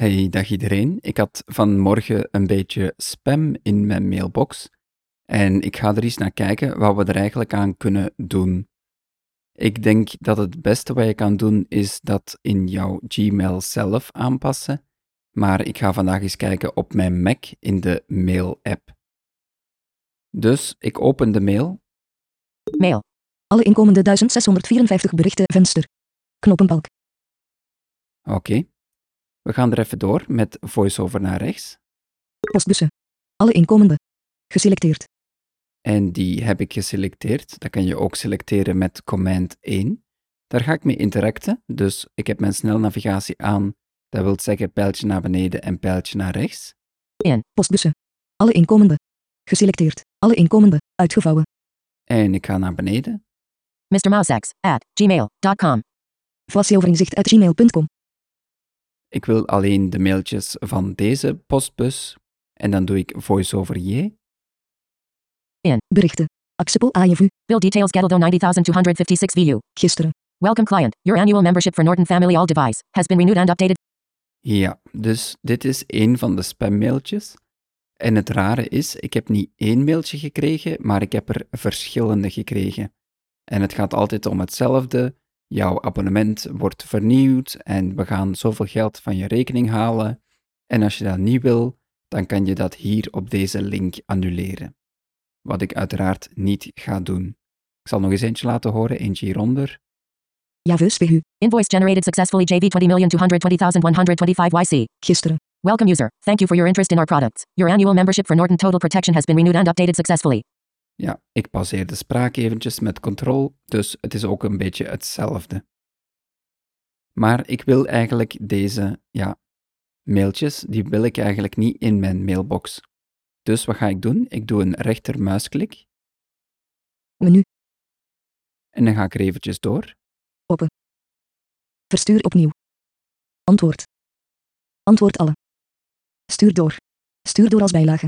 Hey, dag iedereen. Ik had vanmorgen een beetje spam in mijn mailbox en ik ga er eens naar kijken wat we er eigenlijk aan kunnen doen. Ik denk dat het beste wat je kan doen is dat in jouw Gmail zelf aanpassen, maar ik ga vandaag eens kijken op mijn Mac in de Mail-app. Dus ik open de mail. Mail. Alle inkomende 1654 berichten venster. Knoppenbalk. Oké. We gaan er even door met voiceover naar rechts. Postbussen. Alle inkomende. Geselecteerd. En die heb ik geselecteerd. Dat kan je ook selecteren met command 1. Daar ga ik mee interacten. Dus ik heb mijn snelnavigatie aan. Dat wil zeggen pijltje naar beneden en pijltje naar rechts. 1. Postbussen. Alle inkomende. Geselecteerd. Alle inkomende. Uitgevouwen. En ik ga naar beneden. Mr. Mousex at gmail.com. Voiceover uit gmail.com. Ik wil alleen de mailtjes van deze postbus. En dan doe ik voiceover J. In. Berichten. Accessible AIVU. Bill details Gettledo 90256 VU. Gisteren. Welcome client. Your annual membership for Norton Family All Device has been renewed and updated. Ja, dus dit is één van de spammailtjes. En het rare is, ik heb niet één mailtje gekregen, maar ik heb er verschillende gekregen. En het gaat altijd om hetzelfde. Jouw abonnement wordt vernieuwd en we gaan zoveel geld van je rekening halen. En als je dat niet wil, dan kan je dat hier op deze link annuleren. Wat ik uiteraard niet ga doen. Ik zal nog eens eentje laten horen, eentje hieronder. Javus VU. Invoice generated successfully JV 20220125 YC. Gisteren. Welcome user. Thank you for your interest in our products. Your annual membership for Norton Total Protection has been renewed and updated successfully. Ja, ik pauzeer de spraak eventjes met control, dus het is ook een beetje hetzelfde. Maar ik wil eigenlijk deze, ja, mailtjes, die wil ik eigenlijk niet in mijn mailbox. Dus wat ga ik doen? Ik doe een rechtermuisklik Menu. en dan ga ik er eventjes door. Open. Verstuur opnieuw. Antwoord. Antwoord alle. Stuur door. Stuur door als bijlage.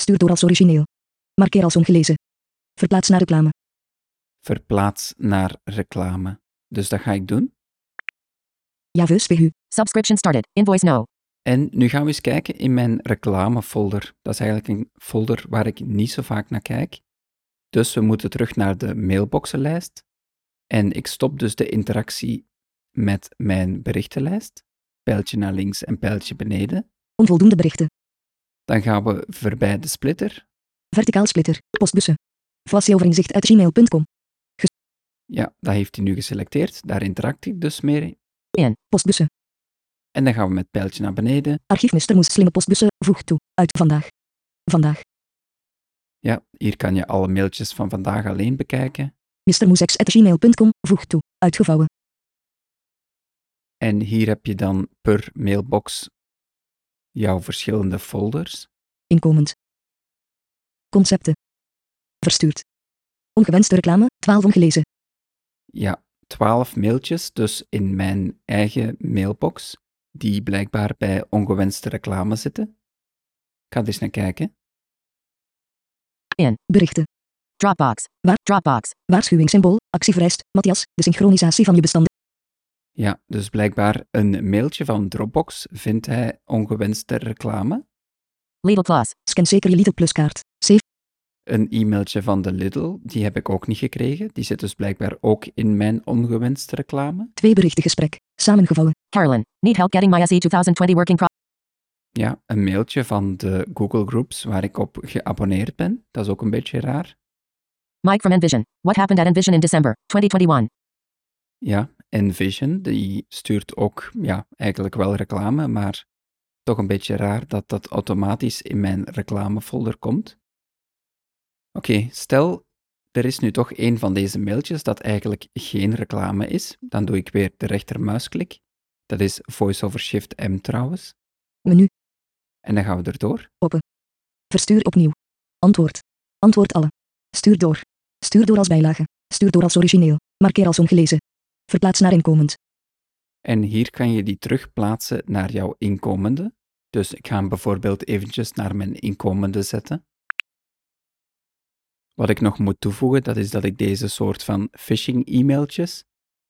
Stuur door als origineel. Markeer als ongelezen. Verplaats naar reclame. Verplaats naar reclame. Dus dat ga ik doen. Javus VU. Subscription started. Invoice no. En nu gaan we eens kijken in mijn reclamefolder. Dat is eigenlijk een folder waar ik niet zo vaak naar kijk. Dus we moeten terug naar de mailboxenlijst. En ik stop dus de interactie met mijn berichtenlijst. Pijltje naar links en pijltje beneden. Onvoldoende berichten. Dan gaan we voorbij de splitter. Verticaal splitter. Postbussen. Voiceoverinzicht uit gmail.com. Ja, dat heeft hij nu geselecteerd. Daar interact ik dus mee. In. Postbussen. En dan gaan we met pijltje naar beneden. Archief Mr. Moes slimme postbussen. Voeg toe. Uit vandaag. Vandaag. Ja, hier kan je alle mailtjes van vandaag alleen bekijken. Gmail.com. Voeg toe. Uitgevouwen. En hier heb je dan per mailbox jouw verschillende folders. Inkomend. Concepten. Verstuurd. Ongewenste reclame. 12 ongelezen. Ja, 12 mailtjes dus in mijn eigen mailbox, die blijkbaar bij ongewenste reclame zitten. Ik ga er eens naar kijken. In. Berichten. Dropbox. Waar? Dropbox. Waarschuwingssymbool. Actie vereist. Matthias. De synchronisatie van je bestanden. Ja, dus blijkbaar een mailtje van Dropbox vindt hij ongewenste reclame. Lidl Plus. Scan zeker je Lidl Plus kaart. Save. Een e-mailtje van de Lidl, die heb ik ook niet gekregen. Die zit dus blijkbaar ook in mijn ongewenste reclame. Twee berichten gesprek. Samengevouwen. Carolyn. Need help getting my SE 2020 working pro- Ja, een mailtje van de Google Groups waar ik op geabonneerd ben. Dat is ook een beetje raar. Mike from Envision. What happened at Envision in December 2021? Ja, Envision, die stuurt ook ja, eigenlijk wel reclame, maar toch een beetje raar dat dat automatisch in mijn reclamefolder komt. Oké, stel er is nu toch een van deze mailtjes dat eigenlijk geen reclame is, dan doe ik weer de rechtermuisklik. Dat is VoiceOver Shift M trouwens. Menu. En dan gaan we erdoor. Verstuur opnieuw. Antwoord. Antwoord alle. Stuur door. Stuur door als bijlage. Stuur door als origineel. Markeer als ongelezen. Verplaats naar inkomend. En hier kan je die terugplaatsen naar jouw inkomende. Dus ik ga hem bijvoorbeeld eventjes naar mijn inkomende zetten. Wat ik nog moet toevoegen, dat is dat ik deze soort van phishing-e-mailtjes,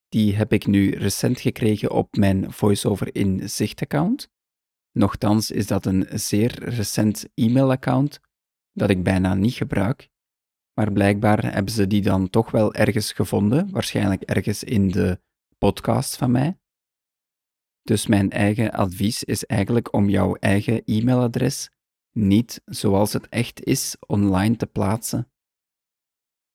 die heb ik nu recent gekregen op mijn VoiceOver in Zicht account. Nochtans is dat een zeer recent e-mailaccount dat ik bijna niet gebruik. Maar blijkbaar hebben ze die dan toch wel ergens gevonden, waarschijnlijk ergens in de podcast van mij. Dus mijn eigen advies is eigenlijk om jouw eigen e-mailadres niet zoals het echt is online te plaatsen.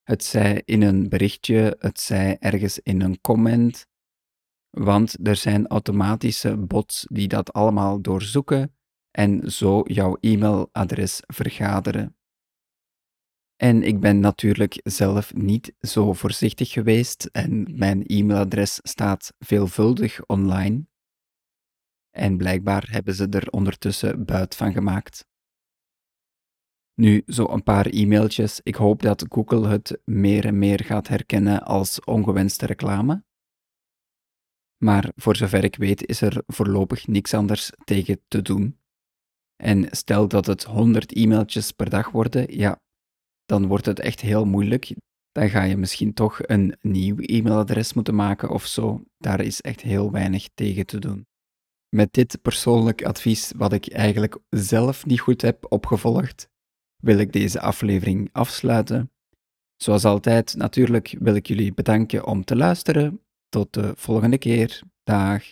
Het zij in een berichtje, het zij ergens in een comment, want er zijn automatische bots die dat allemaal doorzoeken en zo jouw e-mailadres vergaderen. En ik ben natuurlijk zelf niet zo voorzichtig geweest en mijn e-mailadres staat veelvuldig online. En blijkbaar hebben ze er ondertussen buit van gemaakt. Nu, zo een paar e-mailtjes. Ik hoop dat Google het meer en meer gaat herkennen als ongewenste reclame. Maar voor zover ik weet is er voorlopig niks anders tegen te doen. En stel dat het 100 e-mailtjes per dag worden, ja, dan wordt het echt heel moeilijk. Dan ga je misschien toch een nieuw e-mailadres moeten maken of zo. Daar is echt heel weinig tegen te doen. Met dit persoonlijk advies, wat ik eigenlijk zelf niet goed heb opgevolgd, wil ik deze aflevering afsluiten. Zoals altijd, natuurlijk wil ik jullie bedanken om te luisteren. Tot de volgende keer. Dag.